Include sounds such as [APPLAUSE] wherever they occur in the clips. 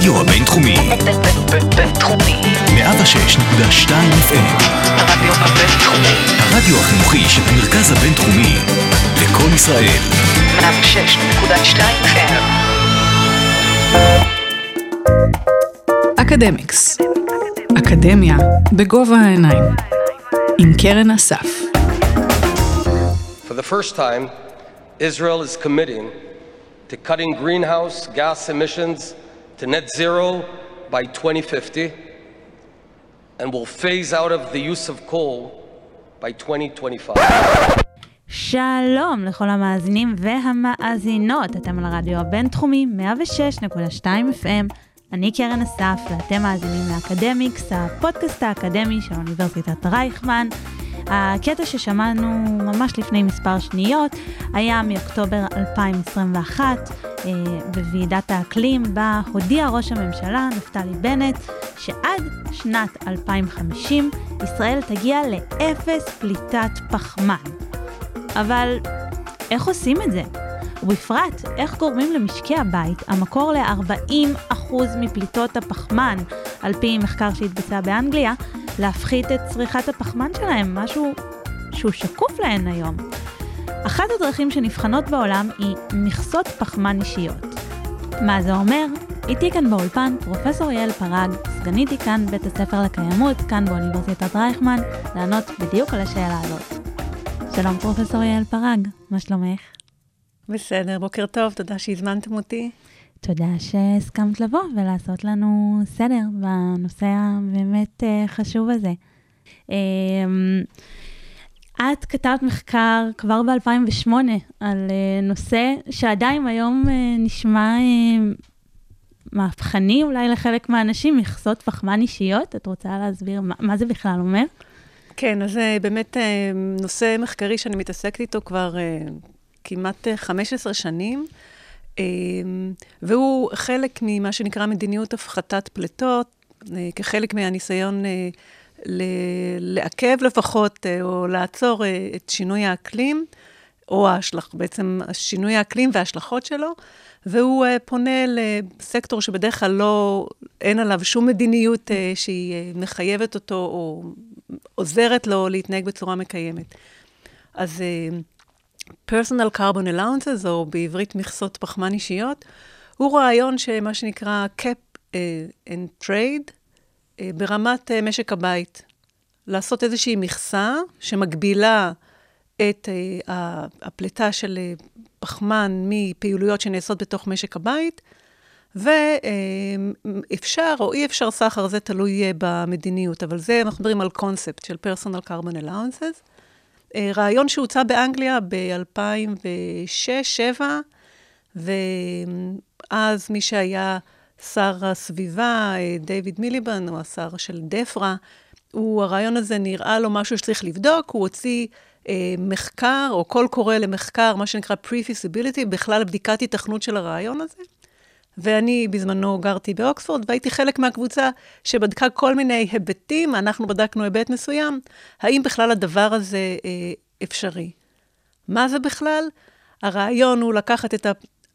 הרדיו הבינתחומי. בינתחומי. 106.2 FM. הרדיו הבינתחומי. הרדיו החינוכי של המרכז הבינתחומי. לקום ישראל. 106.2 FM. אקדמיקס. אקדמיה בגובה העיניים. עם קרן אסף. For the first time, Israel is committing to cutting greenhouse gas emissions to net zero by 2050 and will phase out of the use of coal by 2025. שלום לכל המאזינים והמאזינות, אתם על הרדיו הבינתחומי 106.2 FM. אני קרן אסף ואתם מאזינים לאקדמיקס, הפודקאסט האקדמי של אוניברסיטת רייכמן. הקטע ששמענו ממש לפני מספר שניות היה מאוקטובר 2021 אה, בוועידת האקלים בה הודיע ראש הממשלה נפתלי בנט שעד שנת 2050 ישראל תגיע לאפס פליטת פחמן. אבל איך עושים את זה? ובפרט, איך גורמים למשקי הבית, המקור ל-40% מפליטות הפחמן, על פי מחקר שהתבצע באנגליה, להפחית את צריכת הפחמן שלהם, משהו שהוא שקוף להן היום. אחת הדרכים שנבחנות בעולם היא מכסות פחמן אישיות. מה זה אומר? איתי כאן באולפן פרופסור יעל פרג, סגנית דיקן בית הספר לקיימות, כאן באוניברסיטת רייכמן, לענות בדיוק על השאלה הזאת. שלום פרופסור יעל פרג, מה שלומך? בסדר, בוקר טוב, תודה שהזמנתם אותי. תודה שהסכמת לבוא ולעשות לנו סדר בנושא הבאמת אה, חשוב הזה. אמ, את כתבת מחקר כבר ב-2008 על אה, נושא שעדיין היום אה, נשמע מהפכני אולי לחלק מהאנשים, מכסות פחמן אישיות. את רוצה להסביר מה, מה זה בכלל אומר? כן, אז זה באמת נושא מחקרי שאני מתעסקת איתו כבר כמעט 15 שנים. והוא חלק ממה שנקרא מדיניות הפחתת פליטות, כחלק מהניסיון לעכב לפחות, או לעצור את שינוי האקלים, או ההשלך, בעצם שינוי האקלים וההשלכות שלו, והוא פונה לסקטור שבדרך כלל לא, אין עליו שום מדיניות שהיא מחייבת אותו, או עוזרת לו להתנהג בצורה מקיימת. אז personal carbon allowances, או בעברית מכסות פחמן אישיות, הוא רעיון שמה שנקרא cap uh, and trade uh, ברמת uh, משק הבית. לעשות איזושהי מכסה שמגבילה את הפליטה של פחמן מפעילויות שנעשות בתוך משק הבית, ואפשר או אי אפשר סחר, זה תלוי במדיניות, אבל זה, אנחנו מדברים על קונספט של personal carbon allowances. אה, רעיון שהוצע באנגליה ב-2006-2007, ואז מי שהיה שר הסביבה, אה, דיוויד מיליבן, הוא השר של דפרה, הוא, הרעיון הזה נראה לו משהו שצריך לבדוק, הוא הוציא אה, מחקר, או קול קורא למחקר, מה שנקרא pre-feasibility, בכלל בדיקת התכנות של הרעיון הזה. ואני בזמנו גרתי באוקספורד, והייתי חלק מהקבוצה שבדקה כל מיני היבטים, אנחנו בדקנו היבט מסוים, האם בכלל הדבר הזה אה, אפשרי. מה זה בכלל? הרעיון הוא לקחת את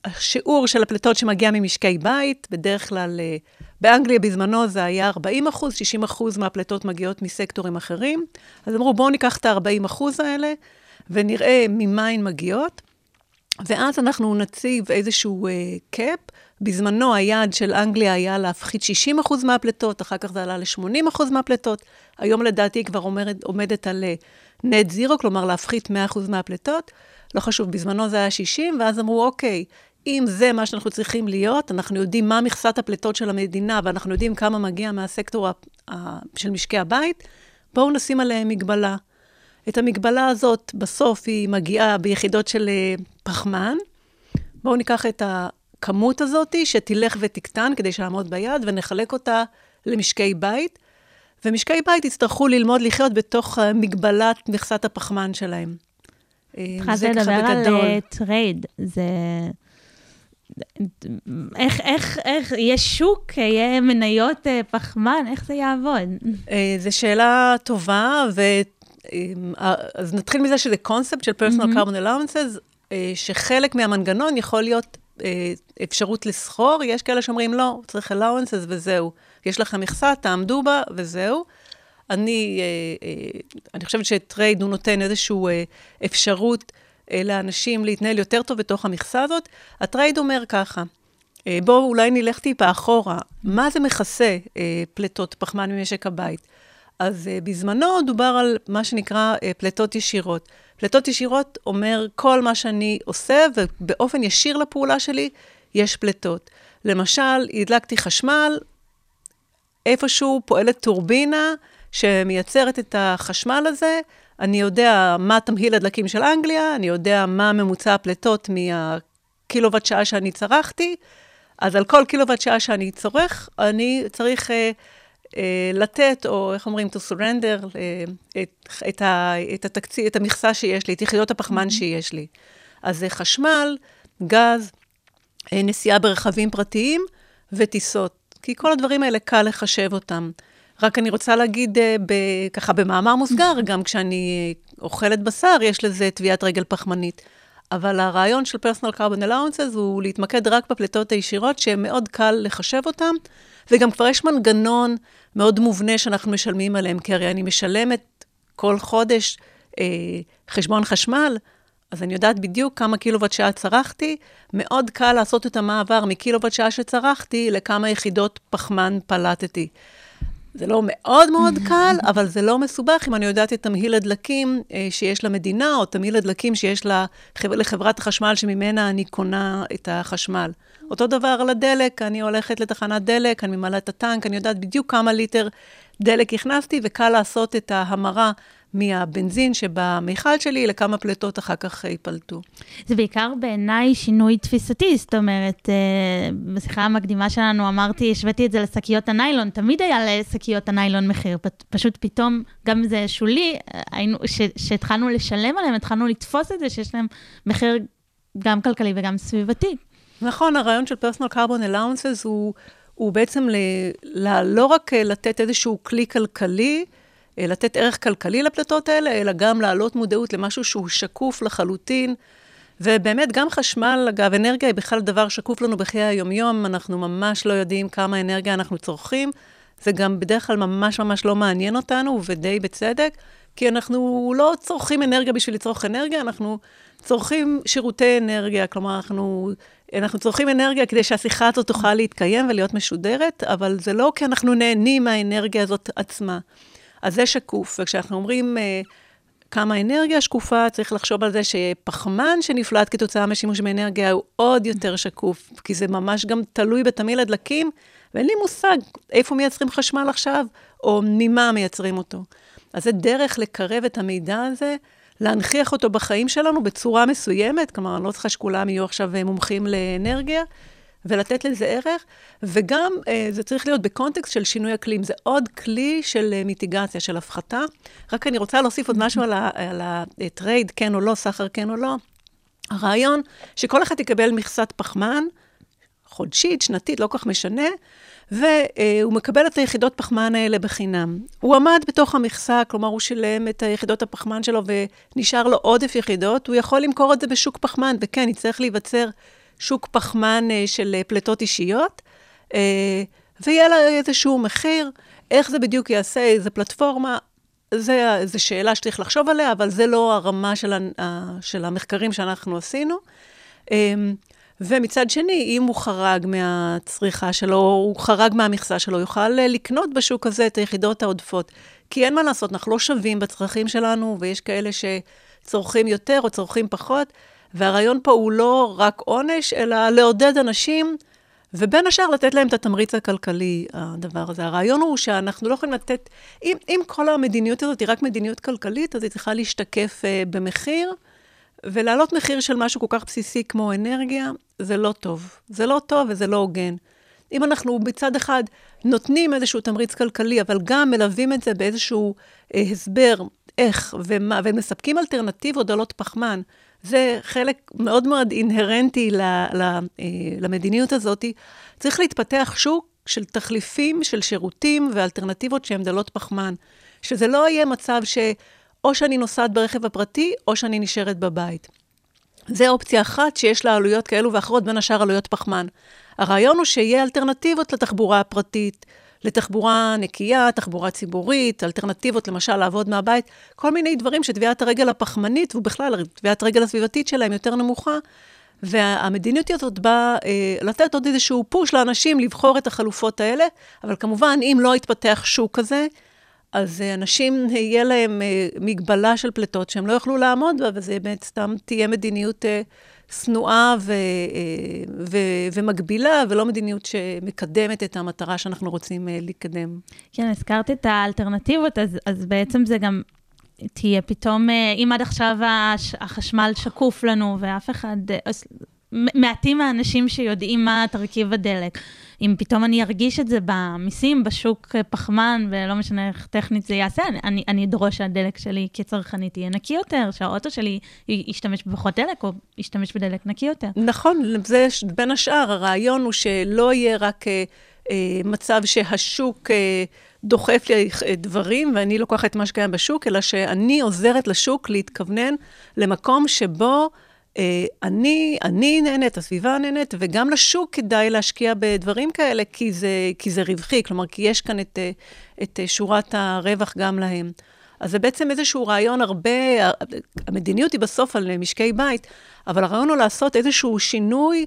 השיעור של הפליטות שמגיע ממשקי בית, בדרך כלל אה, באנגליה בזמנו זה היה 40 אחוז, 60 אחוז מהפליטות מגיעות מסקטורים אחרים. אז אמרו, בואו ניקח את ה-40 אחוז האלה ונראה ממה הן מגיעות. ואז אנחנו נציב איזשהו. Uh, בזמנו היעד של אנגליה היה להפחית 60% מהפליטות, אחר כך זה עלה ל-80% מהפליטות. היום לדעתי היא כבר עומד, עומדת על נט זירו, כלומר להפחית 100% מהפליטות. לא חשוב, בזמנו זה היה 60, ואז אמרו, אוקיי, אם זה מה שאנחנו צריכים להיות, אנחנו יודעים מה מכסת הפליטות של המדינה, ואנחנו יודעים כמה מגיע מהסקטור של משקי הבית, בואו נשים עליהם מגבלה. את המגבלה הזאת, בסוף היא מגיעה ביחידות של אה, פחמן. בואו ניקח את הכמות הזאת, שתלך ותקטן כדי שנעמוד ביעד, ונחלק אותה למשקי בית. ומשקי בית יצטרכו ללמוד לחיות בתוך אה, מגבלת מכסת הפחמן שלהם. אה, התחלת לדבר על trade, זה... איך, איך, איך, יש שוק, יהיה מניות פחמן, איך זה יעבוד? זו שאלה טובה, ו... אז נתחיל מזה שזה קונספט של mm-hmm. carbon allowances, שחלק מהמנגנון יכול להיות אה, אפשרות לסחור, יש כאלה שאומרים, לא, צריך allowances וזהו. יש לכם מכסה, תעמדו בה וזהו. אני, אה, אה, אני חושבת ש trade הוא נותן איזושהי אה, אפשרות אה, לאנשים להתנהל יותר טוב בתוך המכסה הזאת. ה trade אומר ככה, אה, בואו אולי נלך טיפה אחורה, מה זה מכסה אה, פליטות פחמן ממשק הבית? אז uh, בזמנו דובר על מה שנקרא uh, פליטות ישירות. פליטות ישירות אומר כל מה שאני עושה, ובאופן ישיר לפעולה שלי יש פליטות. למשל, הדלקתי חשמל, איפשהו פועלת טורבינה שמייצרת את החשמל הזה, אני יודע מה תמהיל הדלקים של אנגליה, אני יודע מה ממוצע הפליטות מהקילוואט שעה שאני צרכתי, אז על כל קילוואט שעה שאני צורך, אני צריך... Uh, אה, לתת, או איך אומרים, to surrender, אה, את, את, ה, את התקציב, את המכסה שיש לי, את יחידות הפחמן mm-hmm. שיש לי. אז זה חשמל, גז, אה, נסיעה ברכבים פרטיים וטיסות. כי כל הדברים האלה קל לחשב אותם. רק אני רוצה להגיד ב, ככה במאמר מוסגר, mm-hmm. גם כשאני אוכלת בשר, יש לזה טביעת רגל פחמנית. אבל הרעיון של פרסונל קרבון אלאונסס הוא להתמקד רק בפליטות הישירות, שמאוד קל לחשב אותן, וגם כבר יש מנגנון מאוד מובנה שאנחנו משלמים עליהם, כי הרי אני משלמת כל חודש אה, חשבון חשמל, אז אני יודעת בדיוק כמה קילוואט שעה צרכתי, מאוד קל לעשות את המעבר מקילוואט שעה שצרכתי לכמה יחידות פחמן פלטתי. זה לא מאוד מאוד קל, אבל זה לא מסובך אם אני יודעת את תמהיל הדלקים אה, שיש למדינה, או תמהיל הדלקים שיש לחברת החשמל שממנה אני קונה את החשמל. אותו דבר על הדלק, אני הולכת לתחנת דלק, אני ממלאה את הטנק, אני יודעת בדיוק כמה ליטר דלק הכנסתי, וקל לעשות את ההמרה מהבנזין שבמיכל שלי לכמה פליטות אחר כך ייפלטו. זה בעיקר בעיניי שינוי תפיסתי, זאת אומרת, אה, בשיחה המקדימה שלנו אמרתי, השוויתי את זה לשקיות הניילון, תמיד היה לשקיות הניילון מחיר, פשוט פתאום, גם זה שולי, כשהתחלנו לשלם עליהם, התחלנו לתפוס את זה שיש להם מחיר גם כלכלי וגם סביבתי. נכון, הרעיון של פרסונל קרבון אלאונסס הוא, בעצם ל, ל, לא רק לתת איזשהו כלי כלכלי, אה, לתת ערך כלכלי לפלטות האלה, אלא גם להעלות מודעות למשהו שהוא שקוף לחלוטין. ובאמת, גם חשמל, אגב, אנרגיה היא בכלל דבר שקוף לנו בחיי היומיום, אנחנו ממש לא יודעים כמה אנרגיה אנחנו צורכים. זה גם בדרך כלל ממש ממש לא מעניין אותנו, ודי בצדק, כי אנחנו לא צורכים אנרגיה בשביל לצרוך אנרגיה, אנחנו צורכים שירותי אנרגיה, כלומר, אנחנו, אנחנו צורכים אנרגיה כדי שהשיחה הזאת תוכל להתקיים ולהיות משודרת, אבל זה לא כי אנחנו נהנים מהאנרגיה הזאת עצמה. אז זה שקוף, וכשאנחנו אומרים uh, כמה אנרגיה שקופה, צריך לחשוב על זה שפחמן שנפלט כתוצאה משימוש באנרגיה הוא עוד יותר שקוף, כי זה ממש גם תלוי בתמיל הדלקים, ואין לי מושג איפה מייצרים חשמל עכשיו, או ממה מייצרים אותו. אז זה דרך לקרב את המידע הזה, להנכיח אותו בחיים שלנו בצורה מסוימת, כלומר, אני לא צריכה שכולם יהיו עכשיו מומחים לאנרגיה, ולתת לזה ערך, וגם אה, זה צריך להיות בקונטקסט של שינוי אקלים. זה עוד כלי של אה, מיטיגציה, של הפחתה. רק אני רוצה להוסיף עוד משהו על הטרייד, כן או לא, סחר כן או לא. הרעיון שכל אחד יקבל מכסת פחמן, חודשית, שנתית, לא כל כך משנה, והוא מקבל את היחידות פחמן האלה בחינם. הוא עמד בתוך המכסה, כלומר, הוא שילם את היחידות הפחמן שלו ונשאר לו עודף יחידות, הוא יכול למכור את זה בשוק פחמן, וכן, יצטרך להיווצר שוק פחמן אה, של אה, פליטות אישיות, אה, ויהיה לה איזשהו מחיר, איך זה בדיוק יעשה, איזה פלטפורמה, זו שאלה שצריך לחשוב עליה, אבל זה לא הרמה של, של המחקרים שאנחנו עשינו. ומצד שני, אם הוא חרג מהצריכה שלו, הוא חרג מהמכסה שלו, יוכל לקנות בשוק הזה את היחידות העודפות. כי אין מה לעשות, אנחנו לא שווים בצרכים שלנו, ויש כאלה שצורכים יותר או צורכים פחות. והרעיון פה הוא לא רק עונש, אלא לעודד אנשים, ובין השאר לתת להם את התמריץ הכלכלי, הדבר הזה. הרעיון הוא שאנחנו לא יכולים לתת, אם, אם כל המדיניות הזאת היא רק מדיניות כלכלית, אז היא צריכה להשתקף uh, במחיר, ולהעלות מחיר של משהו כל כך בסיסי כמו אנרגיה, זה לא טוב. זה לא טוב וזה לא הוגן. אם אנחנו מצד אחד נותנים איזשהו תמריץ כלכלי, אבל גם מלווים את זה באיזשהו אה, הסבר איך ומה, ומספקים אלטרנטיבות דלות פחמן, זה חלק מאוד מאוד אינהרנטי ל, ל, אה, למדיניות הזאת. צריך להתפתח שוק של תחליפים, של שירותים ואלטרנטיבות שהן דלות פחמן. שזה לא יהיה מצב שאו שאני נוסעת ברכב הפרטי, או שאני נשארת בבית. זה אופציה אחת שיש לה עלויות כאלו ואחרות, בין השאר עלויות פחמן. הרעיון הוא שיהיה אלטרנטיבות לתחבורה הפרטית, לתחבורה נקייה, תחבורה ציבורית, אלטרנטיבות, למשל, לעבוד מהבית, כל מיני דברים שטביעת הרגל הפחמנית, ובכלל, טביעת הרגל הסביבתית שלהם יותר נמוכה. והמדיניות הזאת באה אה, לתת עוד איזשהו פוש לאנשים לבחור את החלופות האלה, אבל כמובן, אם לא יתפתח שוק כזה, אז אה, אנשים, יהיה להם אה, מגבלה של פליטות שהם לא יוכלו לעמוד בה, וזה באמת סתם תהיה מדיניות אה, שנואה ו, ו, ומגבילה, ולא מדיניות שמקדמת את המטרה שאנחנו רוצים לקדם. כן, הזכרת את האלטרנטיבות, אז, אז בעצם זה גם תהיה פתאום, אם עד עכשיו החשמל שקוף לנו ואף אחד, מעטים האנשים שיודעים מה תרכיב הדלק. אם פתאום אני ארגיש את זה במיסים, בשוק פחמן, ולא משנה איך טכנית זה יעשה, אני, אני אדרוש שהדלק שלי כצרכנית יהיה נקי יותר, שהאוטו שלי ישתמש בפחות דלק, או ישתמש בדלק נקי יותר. נכון, זה בין השאר, הרעיון הוא שלא יהיה רק אה, אה, מצב שהשוק... אה, דוחף לי אה, דברים, ואני לוקחת את מה שקיים בשוק, אלא שאני עוזרת לשוק להתכוונן למקום שבו אה, אני, אני נהנית, הסביבה נהנית, וגם לשוק כדאי להשקיע בדברים כאלה, כי זה, כי זה רווחי, כלומר, כי יש כאן את, אה, את אה, שורת הרווח גם להם. אז זה בעצם איזשהו רעיון הרבה, המדיניות היא בסוף על משקי בית, אבל הרעיון הוא לעשות איזשהו שינוי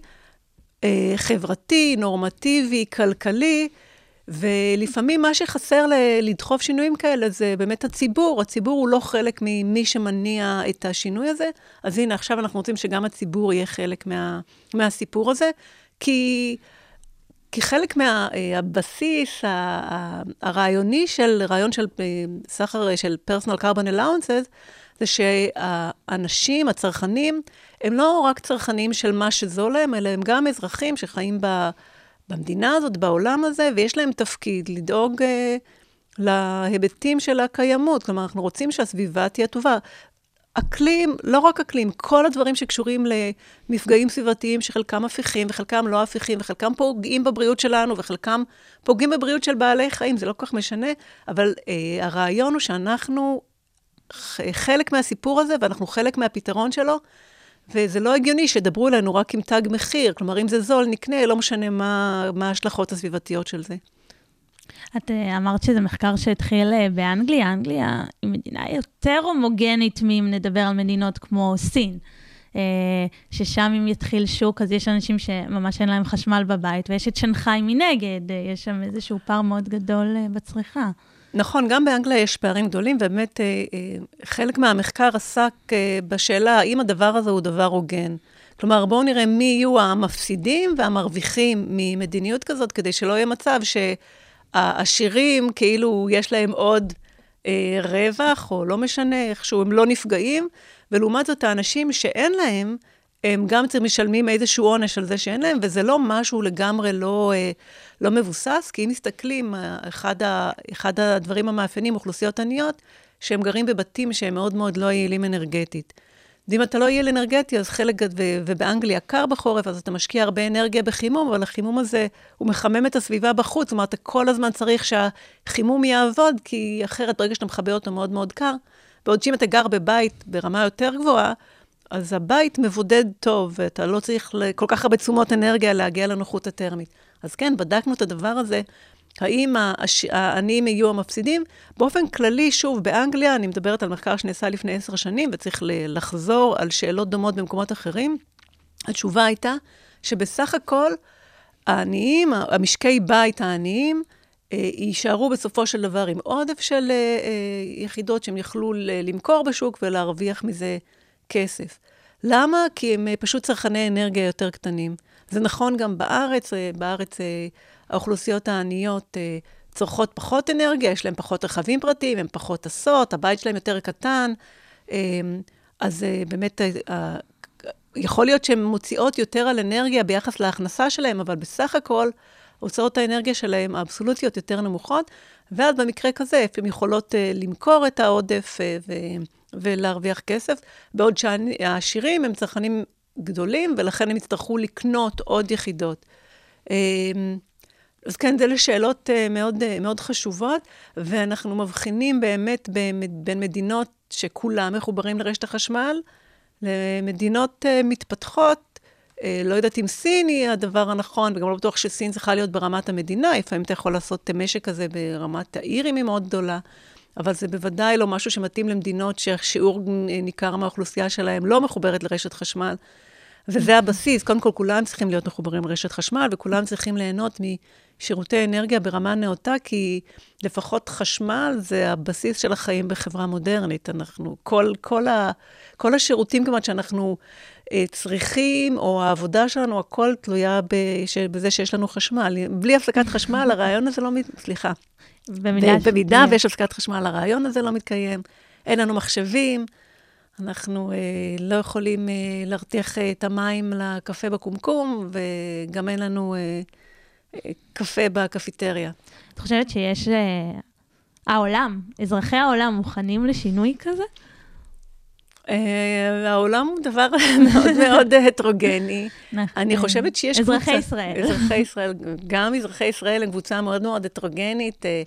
אה, חברתי, נורמטיבי, כלכלי, ולפעמים מה שחסר לדחוף שינויים כאלה זה באמת הציבור. הציבור הוא לא חלק ממי שמניע את השינוי הזה. אז הנה, עכשיו אנחנו רוצים שגם הציבור יהיה חלק מה, מהסיפור הזה, כי, כי חלק מהבסיס מה, הרעיוני של רעיון של אה, סחר של פרסונל קרבון אלאונסס, זה שהאנשים, הצרכנים, הם לא רק צרכנים של מה שזול להם, אלא הם גם אזרחים שחיים ב... במדינה הזאת, בעולם הזה, ויש להם תפקיד לדאוג אה, להיבטים של הקיימות. כלומר, אנחנו רוצים שהסביבה תהיה טובה. אקלים, לא רק אקלים, כל הדברים שקשורים למפגעים סביבתיים שחלקם הפיכים וחלקם לא הפיכים וחלקם פוגעים בבריאות שלנו וחלקם פוגעים בבריאות של בעלי חיים, זה לא כל כך משנה, אבל אה, הרעיון הוא שאנחנו חלק מהסיפור הזה ואנחנו חלק מהפתרון שלו, וזה לא הגיוני שידברו אלינו רק עם תג מחיר. כלומר, אם זה זול, נקנה, לא משנה מה, ההשלכות הסביבתיות של זה. את uh, אמרת שזה מחקר שהתחיל uh, באנגליה. אנגליה היא מדינה יותר הומוגנית מאם נדבר על מדינות כמו סין. Uh, ששם אם יתחיל שוק, אז יש אנשים שממש אין להם חשמל בבית, ויש את שנגחאי מנגד, יש שם איזשהו פער מאוד גדול בצריכה. נכון, גם באנגליה יש פערים גדולים, ובאמת אה, אה, חלק מהמחקר עסק אה, בשאלה האם הדבר הזה הוא דבר הוגן. כלומר, בואו נראה מי יהיו המפסידים והמרוויחים ממדיניות כזאת, כדי שלא יהיה מצב שהעשירים, כאילו יש להם עוד אה, רווח, או לא משנה, איכשהו הם לא נפגעים, ולעומת זאת, האנשים שאין להם, הם גם משלמים איזשהו עונש על זה שאין להם, וזה לא משהו לגמרי לא, אה, לא מבוסס, כי אם מסתכלים, אה, אחד, ה, אחד הדברים המאפיינים, אוכלוסיות עניות, שהם גרים בבתים שהם מאוד מאוד לא יעילים אנרגטית. ואם אתה לא יעיל אנרגטי, אז חלק, ו, ובאנגליה קר בחורף, אז אתה משקיע הרבה אנרגיה בחימום, אבל החימום הזה, הוא מחמם את הסביבה בחוץ, זאת אומרת, אתה כל הזמן צריך שהחימום יעבוד, כי אחרת, ברגע שאתה מכבה אותו מאוד מאוד קר, בעוד שאם אתה גר בבית ברמה יותר גבוהה, אז הבית מבודד טוב, ואתה לא צריך כל כך הרבה תשומות אנרגיה להגיע לנוחות הטרמית. אז כן, בדקנו את הדבר הזה. האם העניים יהיו המפסידים? באופן כללי, שוב, באנגליה, אני מדברת על מחקר שנעשה לפני עשר שנים, וצריך לחזור על שאלות דומות במקומות אחרים. התשובה הייתה שבסך הכל, העניים, המשקי בית העניים, אה, יישארו בסופו של דבר עם עודף של אה, אה, יחידות שהם יכלו למכור בשוק ולהרוויח מזה כסף. למה? כי הם אה, פשוט צרכני אנרגיה יותר קטנים. זה נכון גם בארץ, אה, בארץ אה, האוכלוסיות העניות צורכות פחות אנרגיה, יש להם פחות רכבים פרטיים, הם פחות טסות, הבית שלהם יותר קטן, אז באמת, יכול להיות שהן מוציאות יותר על אנרגיה ביחס להכנסה שלהם, אבל בסך הכל, הוצאות האנרגיה שלהם האבסולוטיות יותר נמוכות, ואז במקרה כזה הן יכולות למכור את העודף ולהרוויח כסף, בעוד שהעשירים הם צרכנים גדולים, ולכן הם יצטרכו לקנות עוד יחידות. אמ, אז כן, זה לשאלות אה, מאוד, אה, מאוד חשובות, ואנחנו מבחינים באמת בין מדינות שכולם מחוברים לרשת החשמל, למדינות אה, מתפתחות, לא יודעת אם סין היא הדבר הנכון, וגם לא בטוח שסין צריכה להיות ברמת המדינה, לפעמים אתה יכול לעשות משק כזה ברמת העיר אם היא מאוד גדולה, אבל זה בוודאי לא משהו שמתאים למדינות ששיעור ניכר מהאוכלוסייה שלהם לא מחוברת לרשת חשמל. וזה הבסיס, קודם כל כולם צריכים להיות מחוברים לרשת חשמל, וכולם צריכים ליהנות משירותי אנרגיה ברמה נאותה, כי לפחות חשמל זה הבסיס של החיים בחברה מודרנית. אנחנו, כל, כל, ה, כל השירותים כמעט שאנחנו אה, צריכים, או העבודה שלנו, הכל תלויה בש, בזה שיש לנו חשמל. בלי הפסקת חשמל, הרעיון הזה לא מת... סליחה. במידה, במידה ויש הפסקת חשמל, הרעיון הזה לא מתקיים. אין לנו מחשבים. אנחנו אה, לא יכולים אה, להרתיח אה, את המים לקפה בקומקום, וגם אין לנו אה, קפה בקפיטריה. את חושבת שיש... אה, העולם, אזרחי העולם מוכנים לשינוי כזה? אה, העולם הוא דבר [LAUGHS] מאוד מאוד הטרוגני. נכון. אני חושבת שיש אזרחי קבוצה... ישראל. אזרחי ישראל. גם אזרחי ישראל הם קבוצה מאוד מאוד הטרוגנית, אה.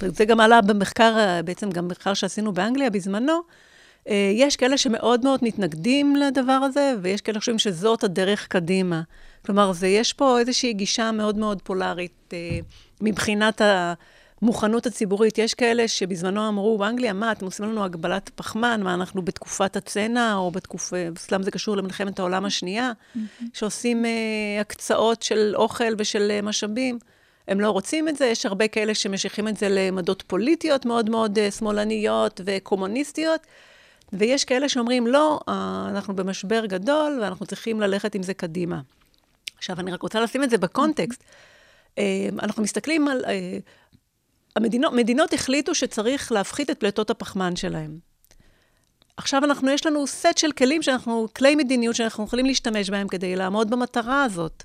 וזה גם עלה במחקר, בעצם גם מחקר שעשינו באנגליה בזמנו. אה, יש כאלה שמאוד מאוד מתנגדים לדבר הזה, ויש כאלה שחושבים שזאת הדרך קדימה. כלומר, זה, יש פה איזושהי גישה מאוד מאוד פולארית אה, מבחינת המוכנות הציבורית. יש כאלה שבזמנו אמרו, באנגליה, מה, אתם עושים לנו הגבלת פחמן? מה, אנחנו בתקופת הצנע, או בתקופה, בסלאם זה קשור למלחמת העולם השנייה, שעושים אה, הקצאות של אוכל ושל משאבים. הם לא רוצים את זה, יש הרבה כאלה שמשייכים את זה לעמדות פוליטיות מאוד מאוד שמאלניות וקומוניסטיות, ויש כאלה שאומרים, לא, אה, אנחנו במשבר גדול ואנחנו צריכים ללכת עם זה קדימה. עכשיו, אני רק רוצה לשים את זה בקונטקסט. אה, אנחנו מסתכלים על... המדינות, מדינות החליטו שצריך להפחית את פליטות הפחמן שלהם. עכשיו אנחנו, יש לנו סט של כלים שאנחנו, כלי מדיניות שאנחנו יכולים להשתמש בהם כדי לעמוד במטרה הזאת.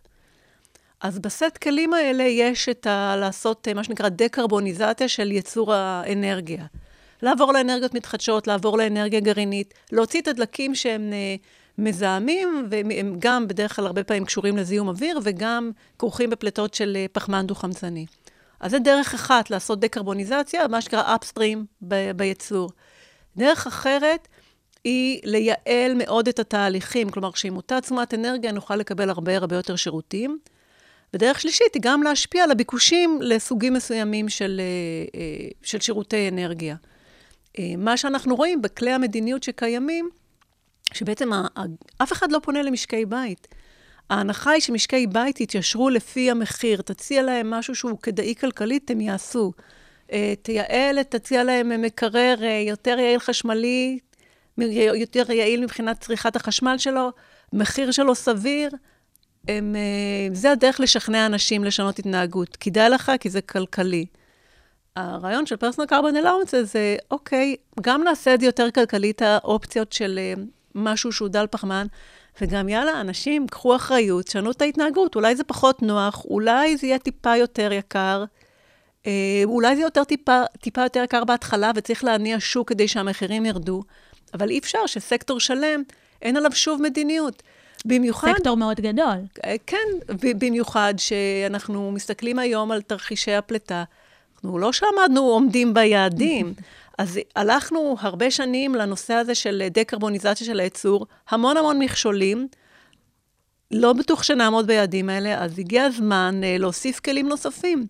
אז בסט כלים האלה יש את ה... לעשות מה שנקרא דקרבוניזציה של ייצור האנרגיה. לעבור לאנרגיות מתחדשות, לעבור לאנרגיה גרעינית, להוציא את הדלקים שהם אה, מזהמים, והם גם בדרך כלל הרבה פעמים קשורים לזיהום אוויר, וגם כרוכים בפליטות של אה, פחמן דו-חמצני. אז זה דרך אחת לעשות דקרבוניזציה, מה שנקרא upstream ב- בייצור. דרך אחרת היא לייעל מאוד את התהליכים, כלומר שעם אותה תשומת אנרגיה נוכל לקבל הרבה הרבה יותר שירותים. ודרך שלישית היא גם להשפיע על הביקושים לסוגים מסוימים של, אה, של שירותי אנרגיה. אה, מה שאנחנו רואים בכלי המדיניות שקיימים, שבעצם אף אחד לא פונה למשקי בית. ההנחה היא שמשקי בית יתיישרו לפי המחיר, תציע להם משהו שהוא כדאי כלכלית, הם יעשו. תייעל, תציע להם מקרר יותר יעיל חשמלי, יותר יעיל מבחינת צריכת החשמל שלו, מחיר שלו סביר, הם, אה, זה הדרך לשכנע אנשים לשנות התנהגות. כדאי לך, כי זה כלכלי. הרעיון של פרסונל קרבן אלאונס זה, אוקיי, גם נעשה את זה יותר כלכלי, את האופציות של אה, משהו שהוא דל פחמן, וגם יאללה, אנשים, קחו אחריות, שנו את ההתנהגות. אולי זה פחות נוח, אולי זה יהיה טיפה יותר יקר, אה, אולי זה יותר טיפה, טיפה יותר יקר בהתחלה, וצריך להניע שוק כדי שהמחירים ירדו, אבל אי אפשר שסקטור שלם, אין עליו שוב מדיניות. במיוחד... סקטור מאוד גדול. כן, במיוחד שאנחנו מסתכלים היום על תרחישי הפליטה. אנחנו לא שעמדנו עומדים ביעדים. [LAUGHS] אז הלכנו הרבה שנים לנושא הזה של דקרבוניזציה של הייצור, המון המון מכשולים. לא בטוח שנעמוד ביעדים האלה, אז הגיע הזמן uh, להוסיף כלים נוספים.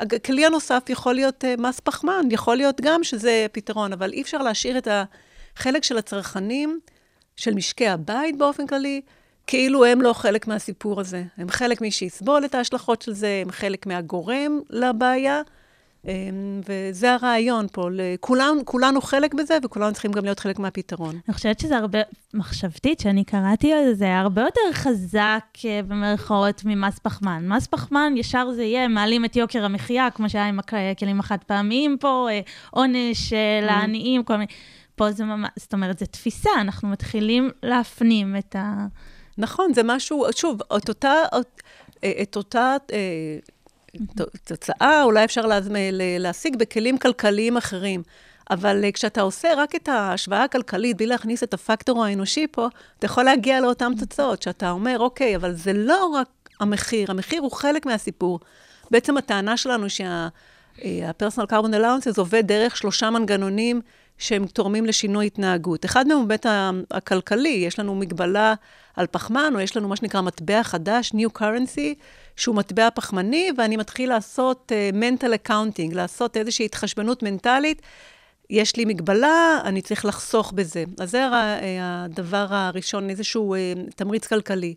הכלי הנוסף יכול להיות uh, מס פחמן, יכול להיות גם שזה פתרון, אבל אי אפשר להשאיר את החלק של הצרכנים, של משקי הבית באופן כללי, כאילו הם לא חלק מהסיפור הזה. הם חלק מי שיסבול את ההשלכות של זה, הם חלק מהגורם לבעיה, וזה הרעיון פה. כולנו, כולנו חלק בזה, וכולנו צריכים גם להיות חלק מהפתרון. אני חושבת שזה הרבה, מחשבתית, שאני קראתי על זה, הרבה יותר חזק, אה, במרכאות, ממס פחמן. מס פחמן, ישר זה יהיה, מעלים את יוקר המחיה, כמו שהיה עם הכלים החד פעמיים פה, אה, עונש אה, mm-hmm. לעניים, כל מיני... פה זה ממש, זאת אומרת, זו תפיסה, אנחנו מתחילים להפנים את ה... נכון, זה משהו, שוב, את אותה, את אותה תוצאה אולי אפשר להשיג בכלים כלכליים אחרים. אבל אה, כשאתה עושה רק את ההשוואה הכלכלית, בלי להכניס את הפקטור האנושי פה, אתה יכול להגיע לאותן תוצאות, שאתה אומר, אוקיי, אבל זה לא רק המחיר, המחיר הוא חלק מהסיפור. בעצם הטענה שלנו שה-personal carbon allowances עובד דרך שלושה מנגנונים שהם תורמים לשינוי התנהגות. אחד מהם הוא בית הכלכלי, יש לנו מגבלה על פחמן, או יש לנו מה שנקרא מטבע חדש, New Currency, שהוא מטבע פחמני, ואני מתחיל לעשות uh, mental accounting, לעשות איזושהי התחשבנות מנטלית. יש לי מגבלה, אני צריך לחסוך בזה. אז זה הדבר הראשון, איזשהו uh, תמריץ כלכלי.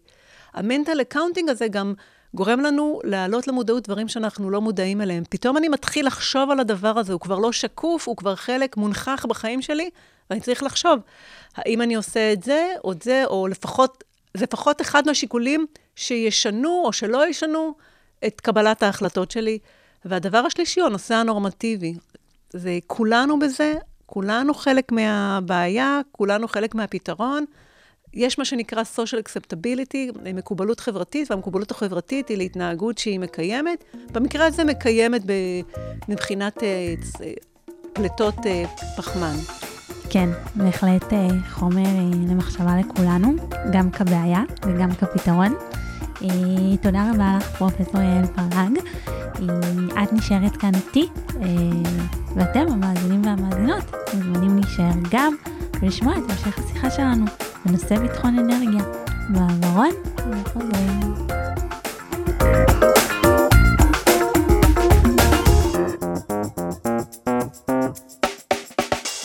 ה mental accounting הזה גם גורם לנו להעלות למודעות דברים שאנחנו לא מודעים אליהם. פתאום אני מתחיל לחשוב על הדבר הזה, הוא כבר לא שקוף, הוא כבר חלק מונכח בחיים שלי, ואני צריך לחשוב, האם אני עושה את זה, או את זה, או לפחות, לפחות אחד מהשיקולים שישנו או שלא ישנו את קבלת ההחלטות שלי. והדבר השלישי הוא הנושא הנורמטיבי. זה כולנו בזה, כולנו חלק מהבעיה, כולנו חלק מהפתרון. יש מה שנקרא social acceptability, מקובלות חברתית, והמקובלות החברתית היא להתנהגות שהיא מקיימת. במקרה הזה מקיימת מבחינת אה, פליטות אה, פחמן. כן, בהחלט אה, חומר למחשבה לכולנו, גם כבעיה וגם כפתרון. תודה רבה לך, פרופ' יעל פרג. את נשארת כאן איתי, ואתם, המאזינים והמאזינות, מוזמנים להישאר גם ולשמוע את המשך השיחה שלנו. בנושא ביטחון אנרגיה. מעברון וחוזרים.